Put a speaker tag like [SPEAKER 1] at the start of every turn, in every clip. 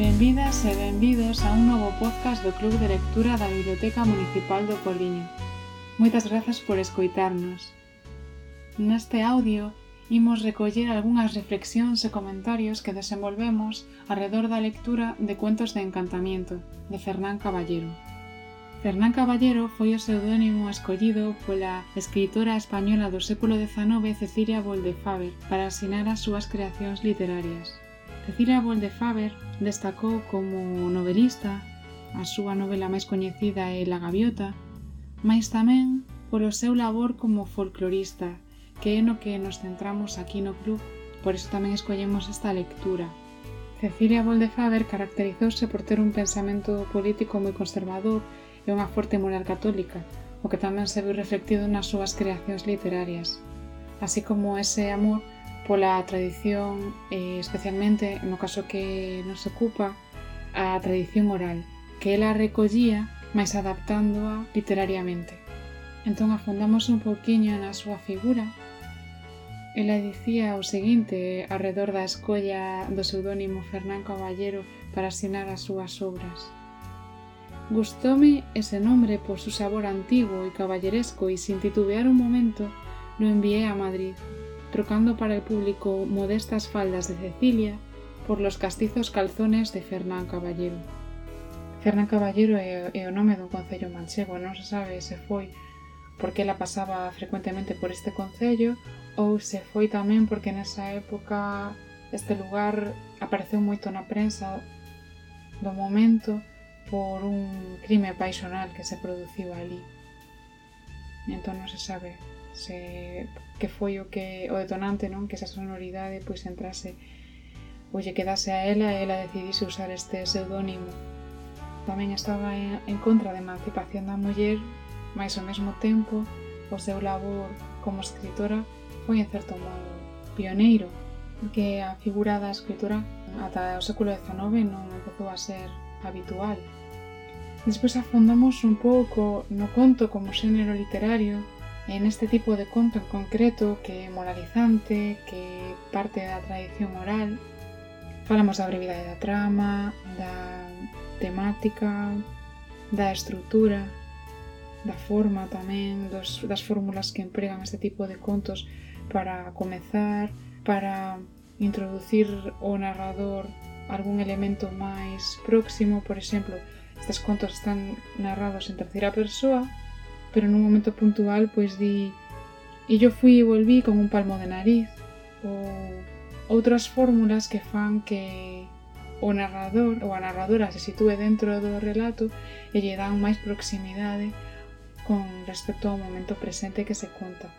[SPEAKER 1] Benvidas e benvidos a un novo podcast do Club de Lectura da Biblioteca Municipal do Poliño. Moitas grazas por escoitarnos. Neste audio imos recoller algunhas reflexións e comentarios que desenvolvemos alrededor da lectura de Cuentos de Encantamiento, de Fernán Caballero. Fernán Caballero foi o pseudónimo escollido pola escritora española do século XIX Cecilia Boldefaber para asinar as súas creacións literarias. Cecilia Boldefaber destacou como novelista, a súa novela máis coñecida é La Gaviota, mais tamén polo seu labor como folclorista, que é no que nos centramos aquí no club, por iso tamén escollemos esta lectura. Cecilia Boldefaber caracterizouse por ter un pensamento político moi conservador e unha forte moral católica, o que tamén se viu reflectido nas súas creacións literarias, así como ese amor pola tradición, eh, especialmente no caso que nos ocupa, a tradición oral, que ela recollía, máis adaptándoa literariamente. Entón afundamos un pouquiño na súa figura. Ela dicía o seguinte arredor da escolla do pseudónimo Fernán Caballero para asinar as súas obras. Gustome ese nombre por su sabor antigo e caballeresco e sin titubear un momento lo envié a Madrid trocando para el público modestas faldas de Cecilia por los castizos calzones de Fernán Caballero. Fernán Caballero é, é o nome dun Concello Manchego, non se sabe se foi porque ela pasaba frecuentemente por este Concello ou se foi tamén porque nesa época este lugar apareceu moito na prensa do momento por un crime paixonal que se produciu ali. Entón non se sabe se que foi o que o detonante, non? Que esa sonoridade pois entrase ou lle quedase a ela e ela decidise usar este pseudónimo. Tamén estaba en, en contra da emancipación da muller, mas ao mesmo tempo o seu labor como escritora foi en certo modo pioneiro, porque a figura da escritora ata o século XIX non empezou a ser habitual. Despois afondamos un pouco no conto como xénero literario en este tipo de conto en concreto que é moralizante, que parte da tradición oral. Falamos da brevidade da trama, da temática, da estrutura, da forma tamén, dos, das fórmulas que empregan este tipo de contos para comezar, para introducir o narrador algún elemento máis próximo, por exemplo, estes contos están narrados en terceira persoa, pero nun momento puntual pois di e yo fui e volví con un palmo de nariz ou outras fórmulas que fan que o narrador ou a narradora se sitúe dentro do relato e lle dan máis proximidade con respecto ao momento presente que se conta.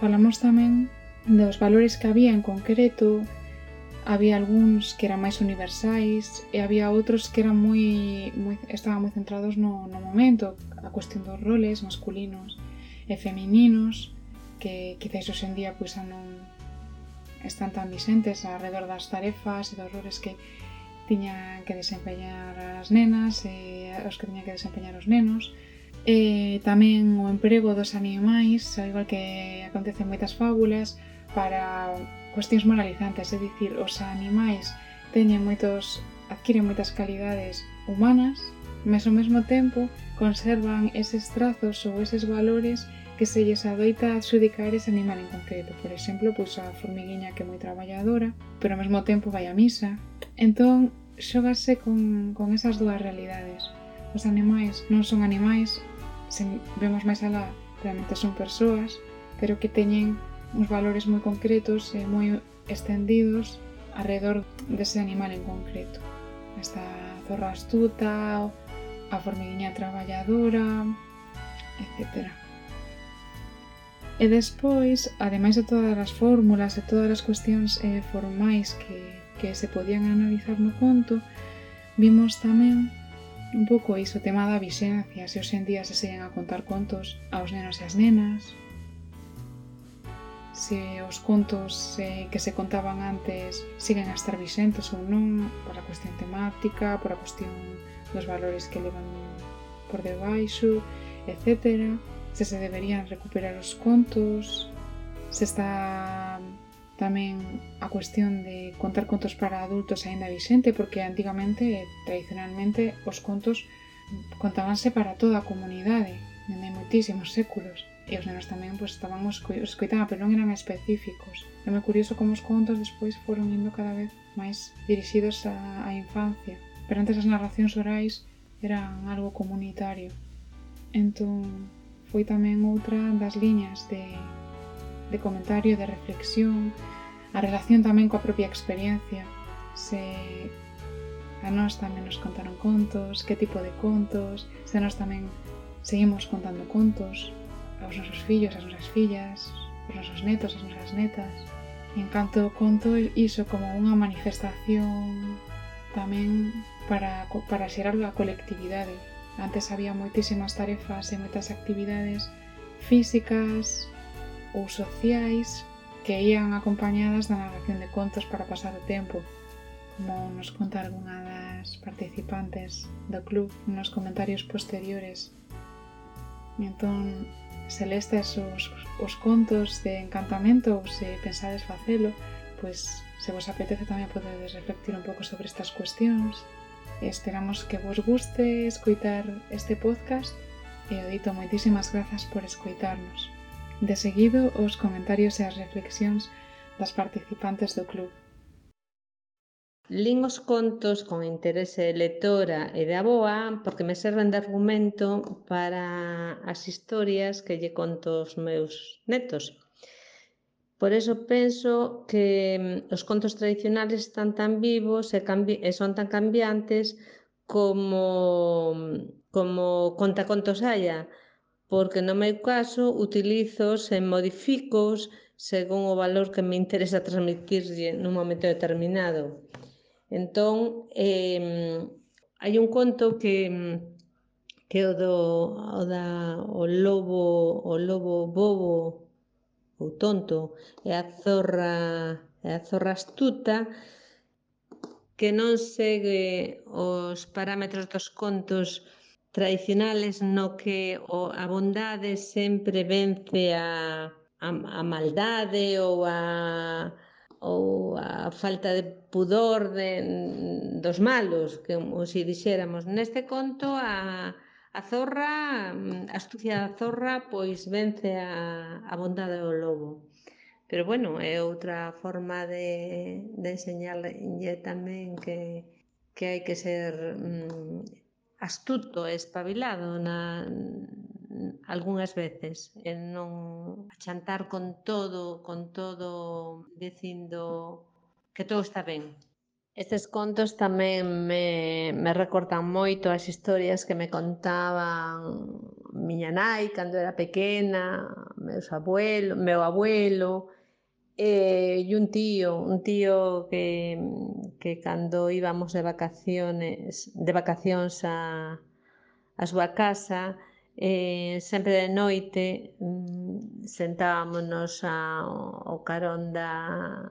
[SPEAKER 1] Falamos tamén dos valores que había en concreto había algúns que eran máis universais e había outros que eran moi, moi estaban moi centrados no, no momento, a cuestión dos roles masculinos e femininos que quizáis hoxe en día pois non están tan vixentes alrededor das tarefas e dos roles que tiñan que desempeñar as nenas eh, e os que tiñan que desempeñar os nenos. Eh, e tamén o emprego dos animais, ao igual que acontece en moitas fábulas, para cuestións moralizantes, é dicir, os animais teñen moitos, adquiren moitas calidades humanas, mas ao mesmo tempo conservan eses trazos ou eses valores que se lles adoita adxudicar ese animal en concreto. Por exemplo, pois a formiguinha que é moi traballadora, pero ao mesmo tempo vai a misa. Entón, xógase con, con esas dúas realidades. Os animais non son animais, se vemos máis alá, realmente son persoas, pero que teñen uns valores moi concretos e moi extendidos alrededor dese animal en concreto. Esta zorra astuta, a formiguinha traballadora, etc. E despois, ademais de todas as fórmulas e todas as cuestións eh, formais que, que se podían analizar no conto, vimos tamén un pouco iso tema da vixencia, se hoxe en día se seguen a contar contos aos nenos e as nenas, se os contos eh, que se contaban antes siguen a estar vixentes ou non, por a cuestión temática, por a cuestión dos valores que levan por debaixo, etc. Se se deberían recuperar os contos, se está tamén a cuestión de contar contos para adultos aínda vixente, porque antigamente, eh, tradicionalmente, os contos contábanse para toda a comunidade, dende moitísimos séculos E os nenos tamén pois, estaban os escoitando, pero non eran específicos. É moi curioso como os contos despois foron indo cada vez máis dirixidos á, á infancia. Pero antes as narracións orais eran algo comunitario. Entón, foi tamén outra das liñas de, de comentario, de reflexión, a relación tamén coa propia experiencia. Se a nós tamén nos contaron contos, que tipo de contos, se nós tamén seguimos contando contos, aos nosos fillos, as nosas fillas, aos nosos netos, as nosas netas. En canto conto iso como unha manifestación tamén para, para xerar a colectividade. Antes había moitísimas tarefas e moitas actividades físicas ou sociais que ían acompañadas da narración de contos para pasar o tempo. Como nos conta algunha das participantes do club nos comentarios posteriores. Entón, se lestes os, os contos de encantamento ou se pensades facelo, pois se vos apetece tamén podedes reflectir un pouco sobre estas cuestións. Esperamos que vos guste escoitar este podcast e o dito moitísimas grazas por escoitarnos. De seguido, os comentarios e as reflexións das participantes do club.
[SPEAKER 2] Lin os contos con interese de lectora e de aboa porque me serven de argumento para as historias que lle conto os meus netos. Por eso penso que mm, os contos tradicionales están tan vivos e, e son tan cambiantes como, mm, como contacontos haya, porque no meu caso utilizos e modificos según o valor que me interesa transmitirlle nun momento determinado. Entón, eh, hai un conto que que o do o da o lobo, o lobo bobo ou tonto e a zorra e a zorra astuta que non segue os parámetros dos contos tradicionales no que o, a bondade sempre vence a, a, a maldade ou a, ou a falta de pudor de, dos malos, que como se dixéramos neste conto a, a zorra, a astucia da zorra pois vence a, a bondade do lobo. Pero bueno, é outra forma de, de enseñarlle tamén que, que hai que ser mm, astuto, espabilado na, algunhas veces e non achantar con todo, con todo dicindo que todo está ben. Estes contos tamén me, me recortan moito as historias que me contaban miña nai cando era pequena, meus abuelo, meu abuelo, eh, e un tío, un tío que, que cando íbamos de vacaciones, de vacacións a, a súa casa, eh, sempre de noite mm, sentámonos ao carón da,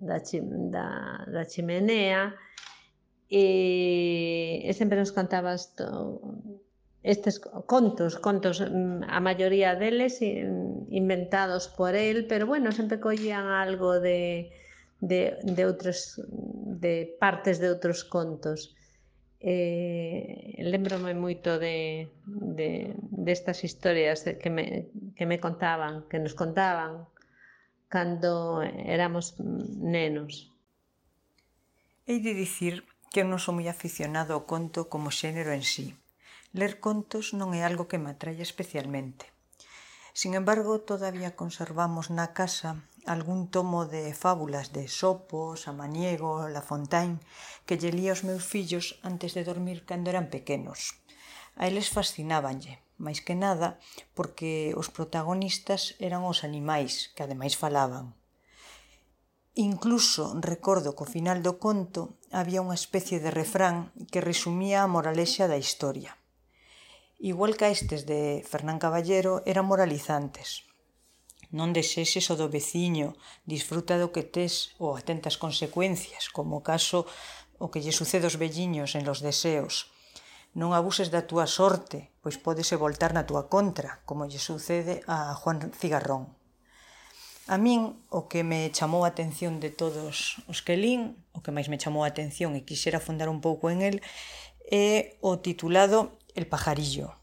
[SPEAKER 2] da, da, da chimenea e, e sempre nos contaba esto, estes contos, contos mm, a maioría deles inventados por el, pero bueno, sempre collían algo de, de, de outros de partes de outros contos eh, lembrome moito de, de, destas historias que me, que me contaban, que nos contaban cando éramos nenos.
[SPEAKER 3] Hei de dicir que non sou moi aficionado ao conto como xénero en sí. Ler contos non é algo que me atraia especialmente. Sin embargo, todavía conservamos na casa algún tomo de fábulas de Sopo, Samaniego, La Fontaine, que lle lía aos meus fillos antes de dormir cando eran pequenos. A eles fascinábanlle, máis que nada, porque os protagonistas eran os animais, que ademais falaban. Incluso recordo que ao final do conto había unha especie de refrán que resumía a moralexa da historia. Igual que a estes de Fernán Caballero, eran moralizantes, Non desexes o do veciño, disfruta do que tes ou atentas consecuencias, como o caso o que lle sucede aos velliños en los deseos. Non abuses da túa sorte, pois pódese voltar na túa contra, como lle sucede a Juan Cigarrón. A min o que me chamou a atención de todos os que lín, o que máis me chamou a atención e quixera fundar un pouco en el, é o titulado El pajarillo,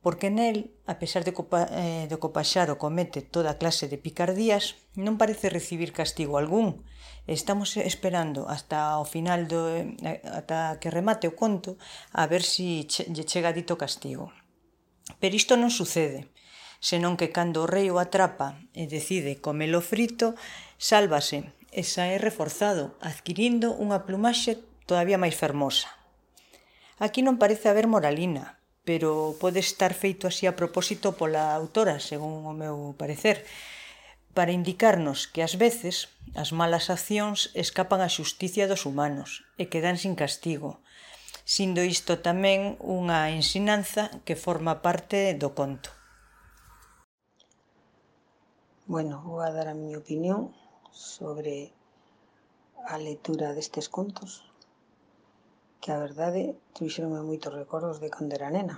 [SPEAKER 3] porque nel, a pesar de, copa, eh, de que o paxaro comete toda clase de picardías, non parece recibir castigo algún. Estamos esperando hasta o final do eh, ata que remate o conto a ver se si che, lle chega dito castigo. Pero isto non sucede, senón que cando o rei o atrapa e decide comelo frito, sálvase e sae reforzado, adquirindo unha plumaxe todavía máis fermosa. Aquí non parece haber moralina, pero pode estar feito así a propósito pola autora, según o meu parecer, para indicarnos que ás veces as malas accións escapan á xusticia dos humanos e quedan sin castigo, sindo isto tamén unha ensinanza que forma parte do conto.
[SPEAKER 4] Bueno, vou a dar a miña opinión sobre a lectura destes contos que a verdade trouxeronme moitos recordos de cando era nena,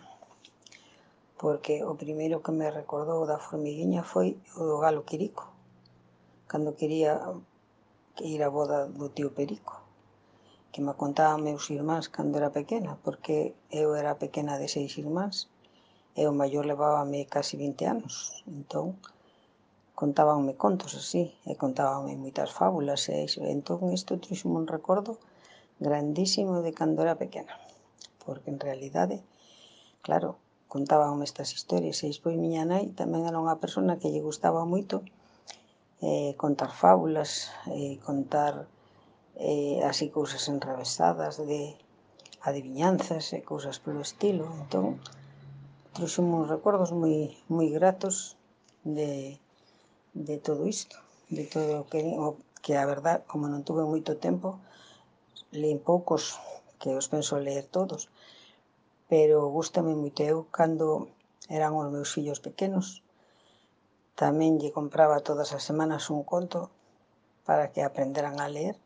[SPEAKER 4] porque o primeiro que me recordou da formiguinha foi o do galo Quirico, cando quería ir á boda do tío Perico, que me contaban meus irmáns cando era pequena, porque eu era pequena de seis irmáns, e o maior levábame casi 20 anos, entón, contábanme contos así, e contábanme moitas fábulas, e entón isto trouxeme un recordo grandísimo de cando era pequena, porque en realidade, claro, contaban estas historias, e despois miña nai tamén era unha persona que lle gustaba moito eh, contar fábulas, eh, contar eh, así cousas enrevesadas de adivinanzas e cousas polo estilo. Entón, trouxe uns recordos moi, moi gratos de, de todo isto, de todo o que, o, que a verdad, como non tuve moito tempo, Lín poucos, que os penso ler todos, pero gustame moito. Eu, cando eran os meus fillos pequenos, tamén lle compraba todas as semanas un conto para que aprenderan a ler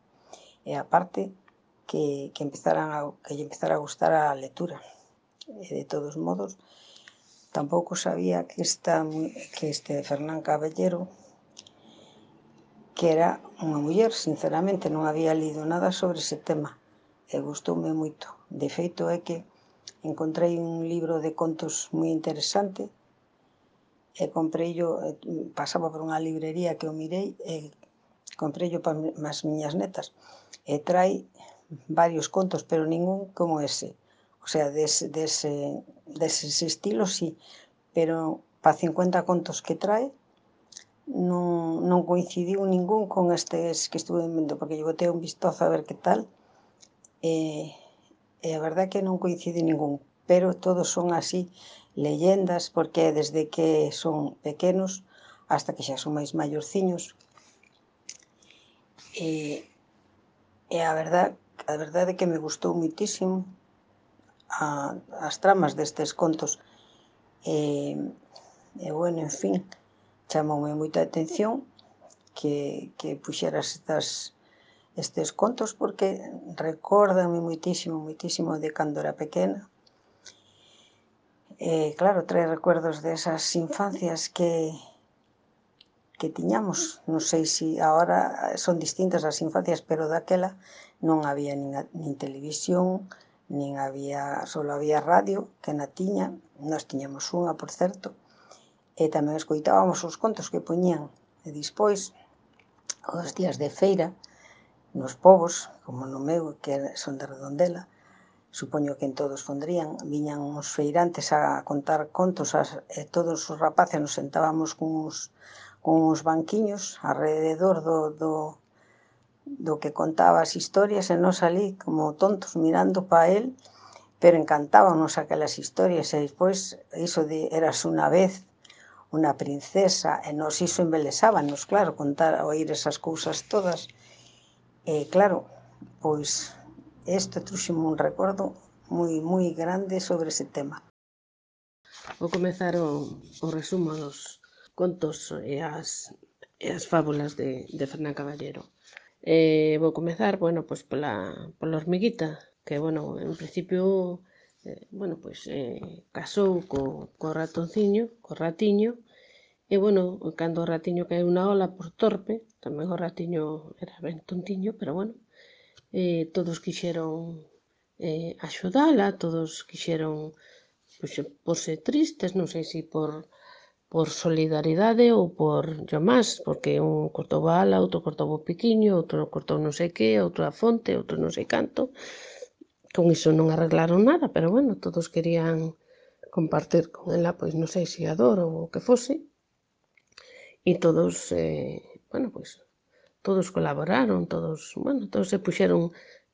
[SPEAKER 4] e aparte que, que empezaran a, que lle empezara a gustar a lectura. E de todos modos, tampouco sabía que, esta, que este Fernán Caballero que era unha muller, sinceramente, non había lido nada sobre ese tema e gustoume moito. De feito é que encontrei un libro de contos moi interesante e compreillo, eh, pasaba por unha librería que o mirei e compreillo para as miñas netas e trai varios contos, pero ningún como ese. O sea, des, dese, eh, dese estilo sí, pero para 50 contos que trae, non, non coincidiu ningún con estes que estuve vendo, porque lle botei un vistozo a ver que tal, e, e a é que non coincide ningún, pero todos son así leyendas, porque desde que son pequenos hasta que xa son máis maiorciños, e, e a verdade, a verdade é que me gustou muitísimo a, as tramas destes contos, e, e bueno, en fin, chamoume moita atención que, que puxeras estas, estes contos porque recórdame moitísimo, moitísimo de cando era pequena. E, claro, trae recuerdos desas infancias que, que tiñamos. Non sei se agora son distintas as infancias, pero daquela non había nin, a, nin televisión, nin había, só había radio que na tiña, nós tiñamos unha, por certo, e tamén escoitábamos os contos que poñían. E despois, os días de feira, nos povos, como no meu, que son de Redondela, supoño que en todos fondrían, viñan uns feirantes a contar contos, as, e todos os rapaces nos sentábamos con uns, con uns banquiños alrededor do, do, do que contaba as historias e nos ali como tontos mirando para el, pero encantábamos aquelas historias e despois iso de eras unha vez unha princesa e nos iso embelesábanos, claro, contar, oír esas cousas todas. E claro, pois isto trouxeme un recordo moi moi grande sobre ese tema.
[SPEAKER 2] Vou comezar o, o resumo dos contos e as, e as fábulas de, de Fernán Caballero. Eh, vou comezar, bueno, pois pola, pola hormiguita, que, bueno, en principio eh, bueno, pois eh, casou co, co ratonciño, co ratiño,
[SPEAKER 5] e bueno, cando o ratiño caeu na ola por torpe, tamén o ratiño era ben tontiño, pero bueno, eh, todos quixeron eh, axudala, todos quixeron pois, porse tristes, non sei se por por solidaridade ou por yo máis, porque un cortou a ala, outro cortou o piquiño, outro cortou non sei que, outro a fonte, outro non sei canto, Con iso non arreglaron nada, pero bueno, todos querían compartir con ela, pois non sei se a dor ou o que fose. E todos, eh, bueno, pois todos colaboraron, todos, bueno, todos se puxeron,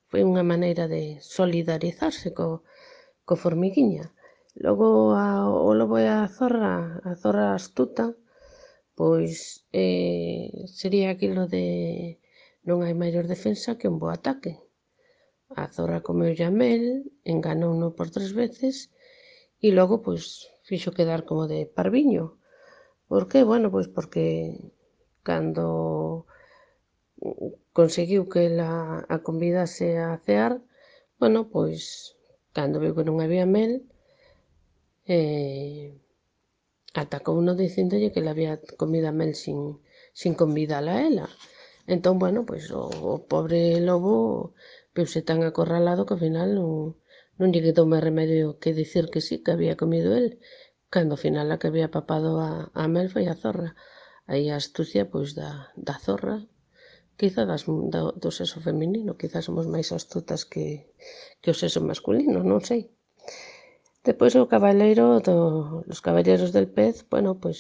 [SPEAKER 5] foi unha maneira de solidarizarse co, co formiguiña. Logo a, o lobo e a zorra, a zorra astuta, pois eh, sería aquilo de non hai maior defensa que un bo ataque. A zorra comeu a mel, enganouno por tres veces e logo, pois, fixo quedar como de parviño. Por que? Bueno, pois porque cando conseguiu que ela a convidase a cear, bueno, pois, cando viu que non había mel, eh, atacouno dicindolle que le había comido a mel sin, sin convidala a ela. Entón, bueno, pois o, o pobre lobo Veuse tan acorralado que ao final non, non lle quedou máis remedio que dicir que sí, que había comido el, cando ao final a que había papado a, a mel foi a zorra. Aí a astucia, pois, da, da zorra, quizá das, da, do sexo feminino, quizá somos máis astutas que, que o sexo masculino, non sei. Depois o cabaleiro do, os caballeros del pez, bueno, pois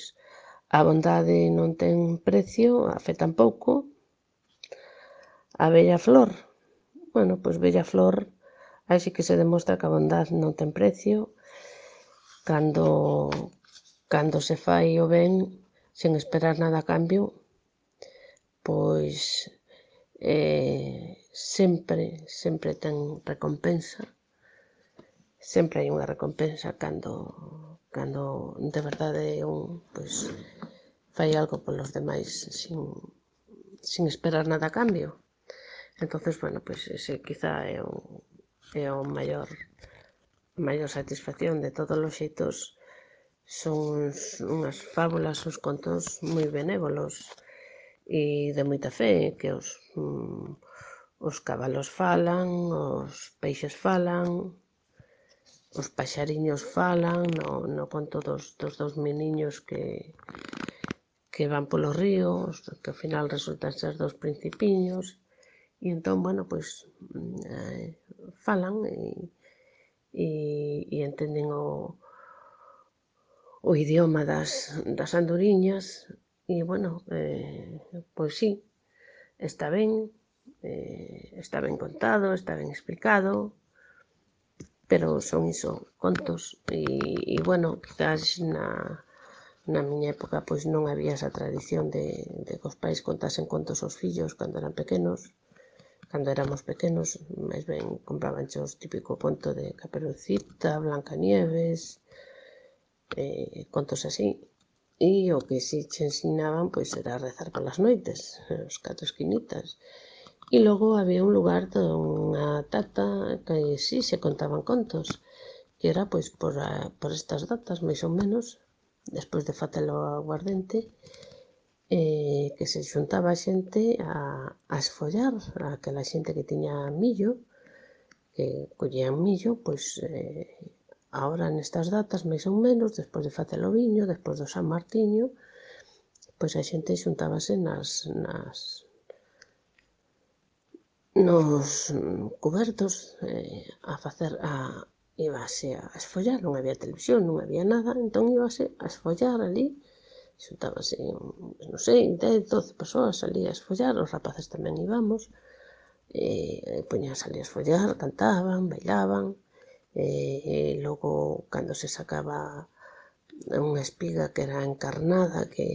[SPEAKER 5] a bondade non ten precio, a fe tampouco, a bella flor, bueno, pois bella flor, aí sí que se demostra que a bondade non ten precio, cando, cando se fai o ben sen esperar nada a cambio, pois eh, sempre, sempre ten recompensa, sempre hai unha recompensa cando, cando de verdade un, pois, fai algo polos demais sin, sin esperar nada a cambio entonces bueno, pois pues ese quizá é o, é o maior maior satisfacción de todos os xeitos son uns, unhas fábulas, uns contos moi benévolos e de moita fe que os mm, os cabalos falan, os peixes falan, os paxariños falan, no, no conto dos, dos dos meniños que que van polo río, que ao final resultan ser dos principiños, E entón, bueno, pois eh, falan e, e, e entenden o, o idioma das, das andoriñas e, bueno, eh, pois sí, está ben, eh, está ben contado, está ben explicado, pero son iso, contos. E, e bueno, quizás na, na miña época pois non había esa tradición de, de que os pais contasen contos aos fillos cando eran pequenos cando éramos pequenos, máis ben comprábanche os típico conto de Caperucita, Blancanieves, eh, contos así. E o que si che ensinaban pois era rezar polas noites, os catro esquinitas. E logo había un lugar dunha tata que si se contaban contos, que era pois por, a, por estas datas, máis ou menos, despois de fatelo aguardente, eh, que se xuntaba xente a, a esfollar, aquela xente que tiña millo, que collían millo, pois eh, ahora nestas datas, máis ou menos, despois de facer o viño, despois do San Martiño, pois a xente xuntábase nas, nas, nos cubertos eh, a facer a ibase a esfollar, non había televisión, non había nada, entón ibase a esfollar ali xuntábase, non sei, 10, 12 persoas ali a esfollar, os rapaces tamén íbamos, e, e poñíanse ali a esfollar, cantaban, bailaban, e, e logo cando se sacaba unha espiga que era encarnada, que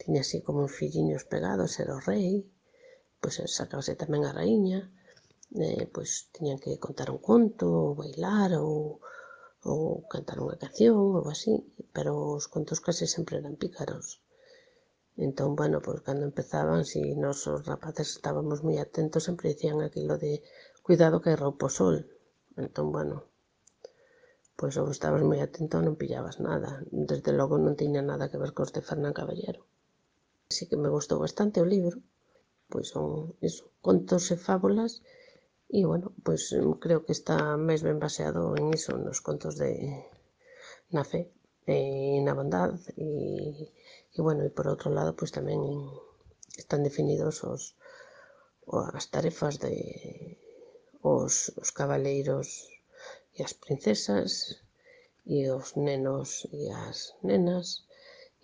[SPEAKER 5] tiña así como un filliños pegados, era o rei, pois sacábase tamén a raíña, eh, pois tiñan que contar un conto, ou bailar, ou ou cantar unha canción ou así, pero os contos case sempre eran pícaros. Entón, bueno, pois cando empezaban, si nós os rapaces estábamos moi atentos, sempre dicían aquilo de cuidado que hai roupo sol. Entón, bueno, pois ou estabas moi atento non pillabas nada. Desde logo non tiña nada que ver cos de Fernán Caballero. Así que me gustou bastante o libro, pois son iso, contos e fábulas E, bueno, pois creo que está máis ben baseado en iso, nos contos de na fe e na bondade e, e bueno, e por outro lado, pois tamén están definidos os as tarefas de os, os cabaleiros e as princesas e os nenos e as nenas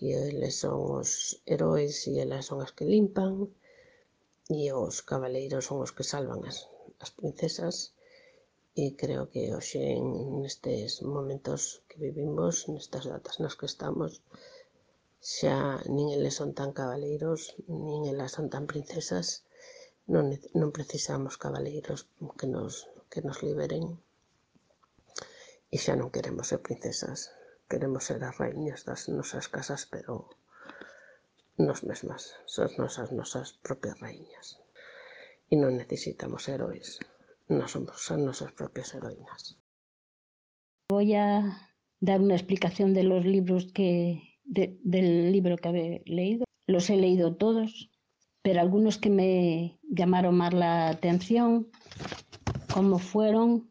[SPEAKER 5] e eles son os heróis e elas son as que limpan e os cabaleiros son os que salvan as as princesas. E creo que hoxe en nestes momentos que vivimos, nestas datas nas que estamos, xa nin eles son tan cabaleiros, nin elas son tan princesas, non, non precisamos cabaleiros que nos, que nos liberen. E xa non queremos ser princesas, queremos ser as raíñas das nosas casas, pero nos mesmas, ser nosas nosas propias raíñas. E non necesitamos heróis, non somos as nosas propias heroínas.
[SPEAKER 6] Voy a dar una explicación de los libros que de, del libro que he leído. Los he leído todos, pero algunos que me llamaron más la atención, como fueron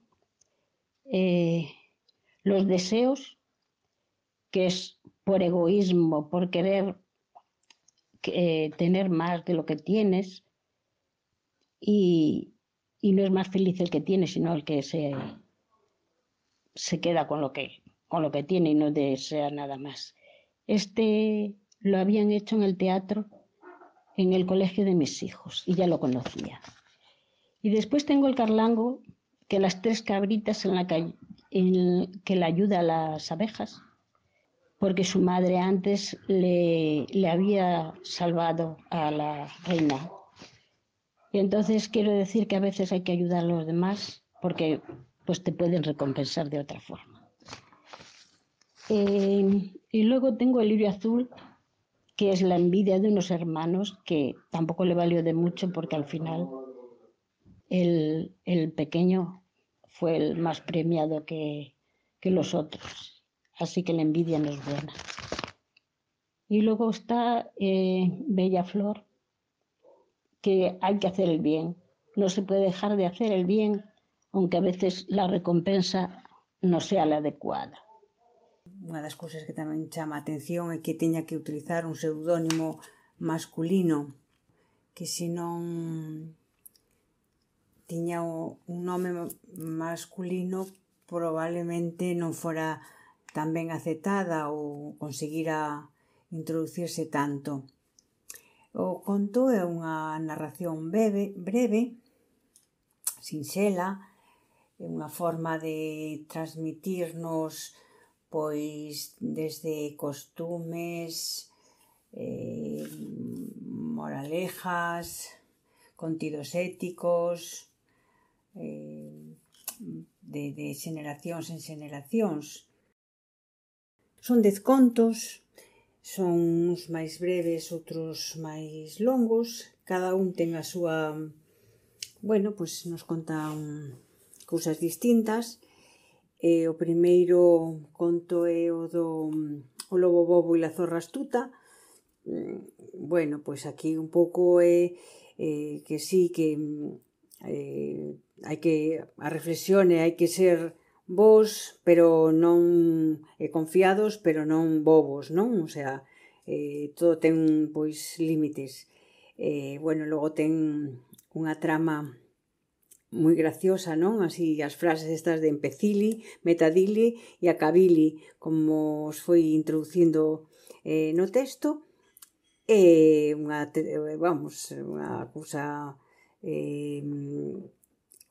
[SPEAKER 6] eh, los deseos, que es por egoísmo, por querer eh, tener más de lo que tienes y, y, no es más feliz el que tiene, sino el que se, se queda con lo que, con lo que tiene y no desea nada más. Este lo habían hecho en el teatro en el colegio de mis hijos y ya lo conocía. Y después tengo el carlango que las tres cabritas en la, calle, en que le ayuda a las abejas, porque su madre antes le, le había salvado a la reina. Y entonces quiero decir que a veces hay que ayudar a los demás porque pues te pueden recompensar de otra forma. Eh, y luego tengo el lirio azul, que es la envidia de unos hermanos que tampoco le valió de mucho porque al final el, el pequeño fue el más premiado que, que los otros. Así que la envidia no es buena. Y luego está eh, Bella Flor, que hay que hacer el bien. No se puede dejar de hacer el bien, aunque a veces la recompensa no sea la adecuada.
[SPEAKER 7] Unha das cousas que tamén chama a atención é que teña que utilizar un pseudónimo masculino que se non tiña un nome masculino probablemente non fora tan ben aceptada ou conseguira introducirse tanto. O conto é unha narración breve, breve sinxela, é unha forma de transmitirnos pois desde costumes, eh, moralejas, contidos éticos, eh, de, de xeneracións en xeneracións. Son dez contos Son uns máis breves, outros máis longos. Cada un ten a súa... Bueno, pois nos contan cousas distintas. E o primeiro conto é o do o lobo bobo e la zorra astuta. Mm, bueno, pois aquí un pouco é eh, que sí, que eh, hai que a reflexión e hai que ser bos, pero non eh, confiados, pero non bobos, non? O sea, eh, todo ten pois límites. Eh, bueno, logo ten unha trama moi graciosa, non? Así as frases estas de empecili, metadili e acabili, como os foi introducindo eh, no texto, é eh, unha, vamos, unha cousa eh,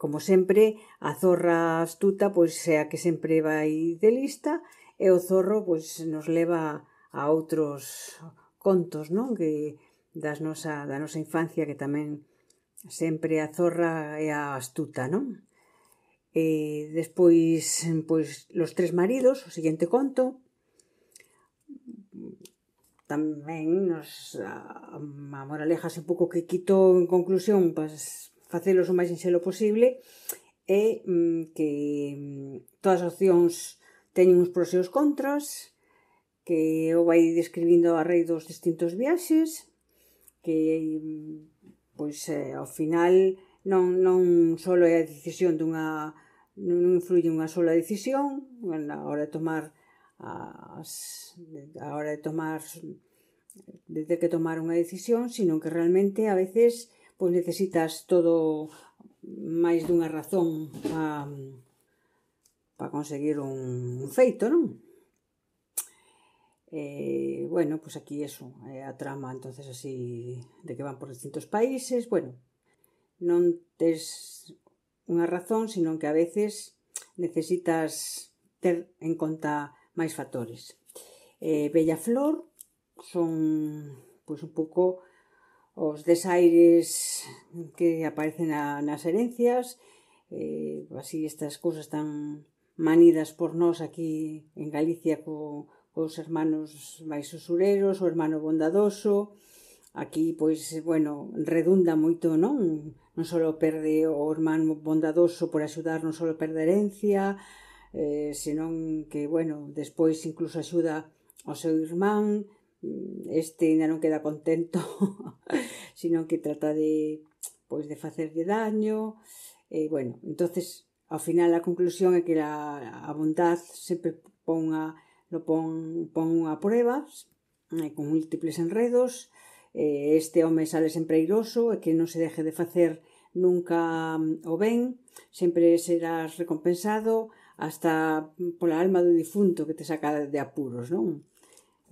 [SPEAKER 7] Como sempre, a zorra astuta pois é a que sempre vai de lista e o zorro pois nos leva a outros contos, non? Que das nosa, da nosa infancia que tamén sempre a zorra é a astuta, non? E despois, pois, Los tres maridos, o seguinte conto, tamén nos a, a moraleja un pouco que quito en conclusión, pois, facelos o máis sinxelo posible e mm, que mm, todas as opcións teñen uns pros e os contras, que o vai describindo a rei dos distintos viaxes, que mm, pois eh, ao final non, non só é a decisión dunha non influye unha sola decisión na hora de tomar as, a hora de tomar de ter que tomar unha decisión, sino que realmente a veces pois necesitas todo máis dunha razón para para conseguir un feito, non? Eh, bueno, pois aquí eso, é a trama entonces así de que van por distintos países, bueno, non tes unha razón, sino que a veces necesitas ter en conta máis factores. Eh, Bella Flor son pois un pouco os desaires que aparecen a, nas herencias, eh, así estas cousas tan manidas por nós aquí en Galicia co, cos hermanos máis usureros, o hermano bondadoso, aquí, pois, bueno, redunda moito, non? Non só perde o hermano bondadoso por axudar, non só perde herencia, eh, senón que, bueno, despois incluso axuda ao seu irmán, Mm, este ainda non queda contento, sino que trata de pois de facerlle daño, e bueno, entonces ao final a conclusión é que a, a bondad sempre pon a, lo pon, pon unha prueba eh, con múltiples enredos, eh, este home sale sempre airoso e que non se deje de facer nunca mm, o ben, sempre serás recompensado hasta pola alma do difunto que te saca de apuros, non?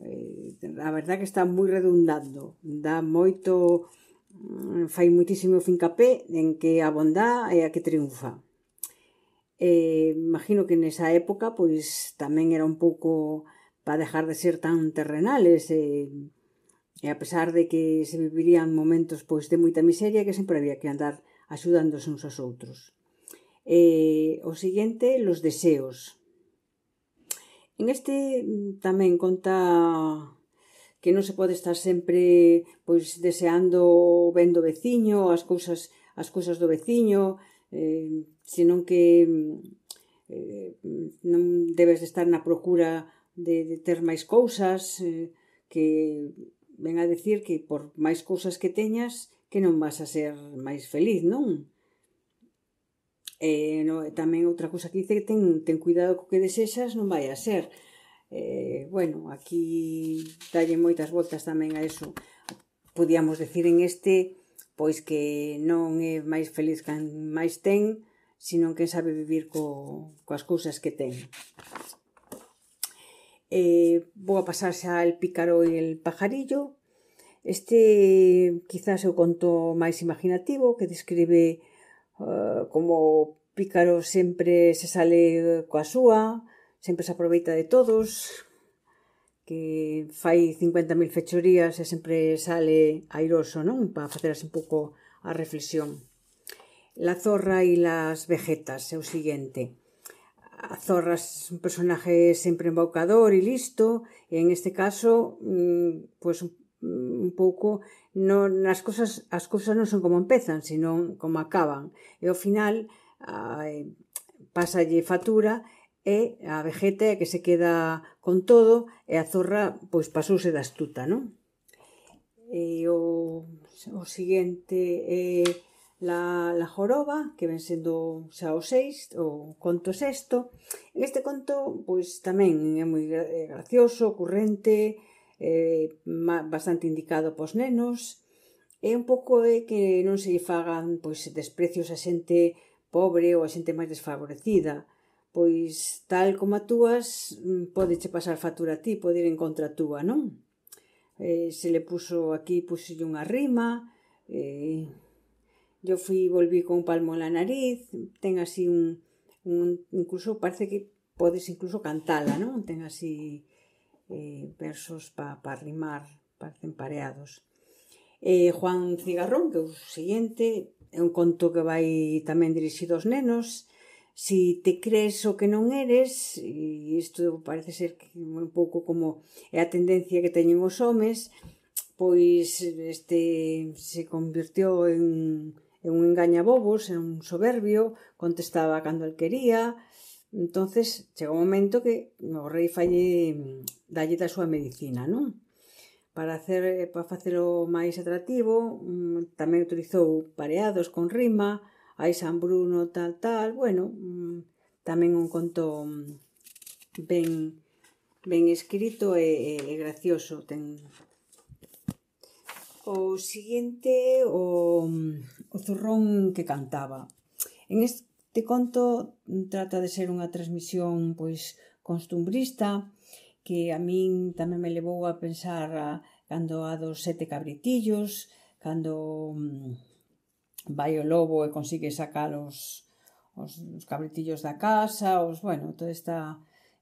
[SPEAKER 7] eh, a verdad que está moi redundando. Dá moito mm, fai moitísimo fincapé en que a bondá é a que triunfa. Eh, imagino que nesa época pois tamén era un pouco para dejar de ser tan terrenales e, e a pesar de que se vivirían momentos pois de moita miseria que sempre había que andar axudándose uns aos outros. Eh, o seguinte, los deseos. En este mm, tamén conta que non se pode estar sempre pois deseando o ben do veciño, as cousas as cousas do veciño, eh, senón que mm, eh, non debes estar na procura de, de ter máis cousas, eh, que ven a decir que por máis cousas que teñas que non vas a ser máis feliz, non? Eh, no, tamén outra cousa que dice que ten, ten cuidado co que desexas non vai a ser. Eh, bueno, aquí dalle moitas voltas tamén a eso. Podíamos decir en este pois que non é máis feliz can máis ten, sino que sabe vivir co, coas cousas que ten. Eh, vou a pasar xa el pícaro e el pajarillo. Este quizás é o conto máis imaginativo que describe Eh, como Pícaro sempre se sale coa súa, sempre se aproveita de todos, que fai 50.000 fechorías e sempre sale airoso, non? Para facer así un pouco a reflexión. La zorra e las vegetas é o siguiente. A zorra é un personaje sempre embaucador e listo, e en este caso, pois, pues, un pouco non, as, cousas, as cousas non son como empezan, senón como acaban. E ao final ai, pasalle fatura e a vejeta que se queda con todo e a zorra pois pasouse da astuta, non? E o, o siguiente é la, la joroba, que ven sendo xa o seis, o conto sexto. En este conto, pois tamén é moi gracioso, ocurrente, eh, bastante indicado pos nenos, e un pouco é que non se lle fagan pois desprecios a xente pobre ou a xente máis desfavorecida, pois tal como actúas mm, podeche pasar factura a ti, pode ir en contra túa, non? Eh, se le puso aquí, puselle unha rima, eh, yo fui volví con un palmo en la nariz, ten así un, un incluso parece que podes incluso cantala, non? Ten así eh, versos para pa rimar, parecen pareados. Eh, Juan Cigarrón, que é o seguinte, é un conto que vai tamén dirixido aos nenos, si te crees o que non eres, e isto parece ser que un pouco como é a tendencia que teñen os homes, pois este se convirtió en, en un engañabobos, en un soberbio, contestaba cando el quería, entonces chegou un momento que o rei falle dalle da súa medicina, non? Para hacer eh, para facelo máis atractivo, mm, tamén utilizou pareados con rima, hai San Bruno tal tal, bueno, mm, tamén un conto mm, ben ben escrito e, e gracioso ten o siguiente o, o zurrón que cantaba. En este conto trata de ser unha transmisión pois costumbrista que a min tamén me levou a pensar a, cando a dos sete cabritillos, cando mm, vai o lobo e consigue sacar os, os, os cabritillos da casa, os, bueno, toda esta...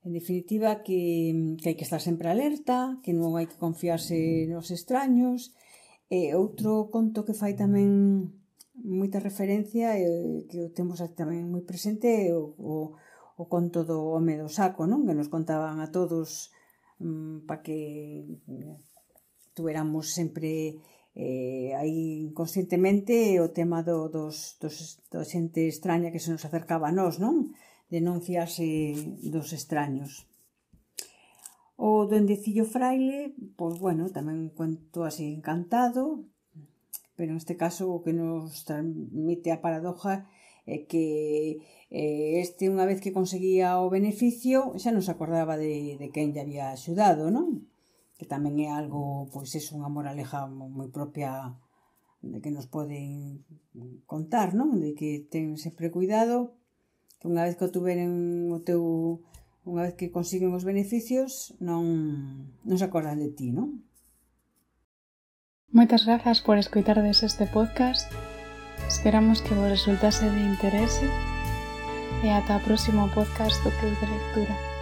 [SPEAKER 7] En definitiva, que, que hai que estar sempre alerta, que non hai que confiarse nos extraños. E outro conto que fai tamén moita referencia e que o temos tamén moi presente o, o o conto do home do saco, non? Que nos contaban a todos mm, um, para que eh, tuéramos sempre eh, aí inconscientemente o tema do, dos, dos, do xente extraña que se nos acercaba a nós, non? Denunciase dos extraños. O do Endecillo Fraile, pois bueno, tamén un cuento así encantado, pero neste caso o que nos transmite a paradoja é que eh, este unha vez que conseguía o beneficio xa non se acordaba de, de quen lle había axudado, non? Que tamén é algo, pois é unha moraleja moi propia de que nos poden contar, non? De que ten sempre cuidado, que unha vez que o tuveren o teu unha vez que consiguen os beneficios, non, non se acordan de ti, non?
[SPEAKER 1] Moitas grazas por escoitardes este podcast Esperamos que vos resultase de interese e ata o próximo podcast do Club de Lectura.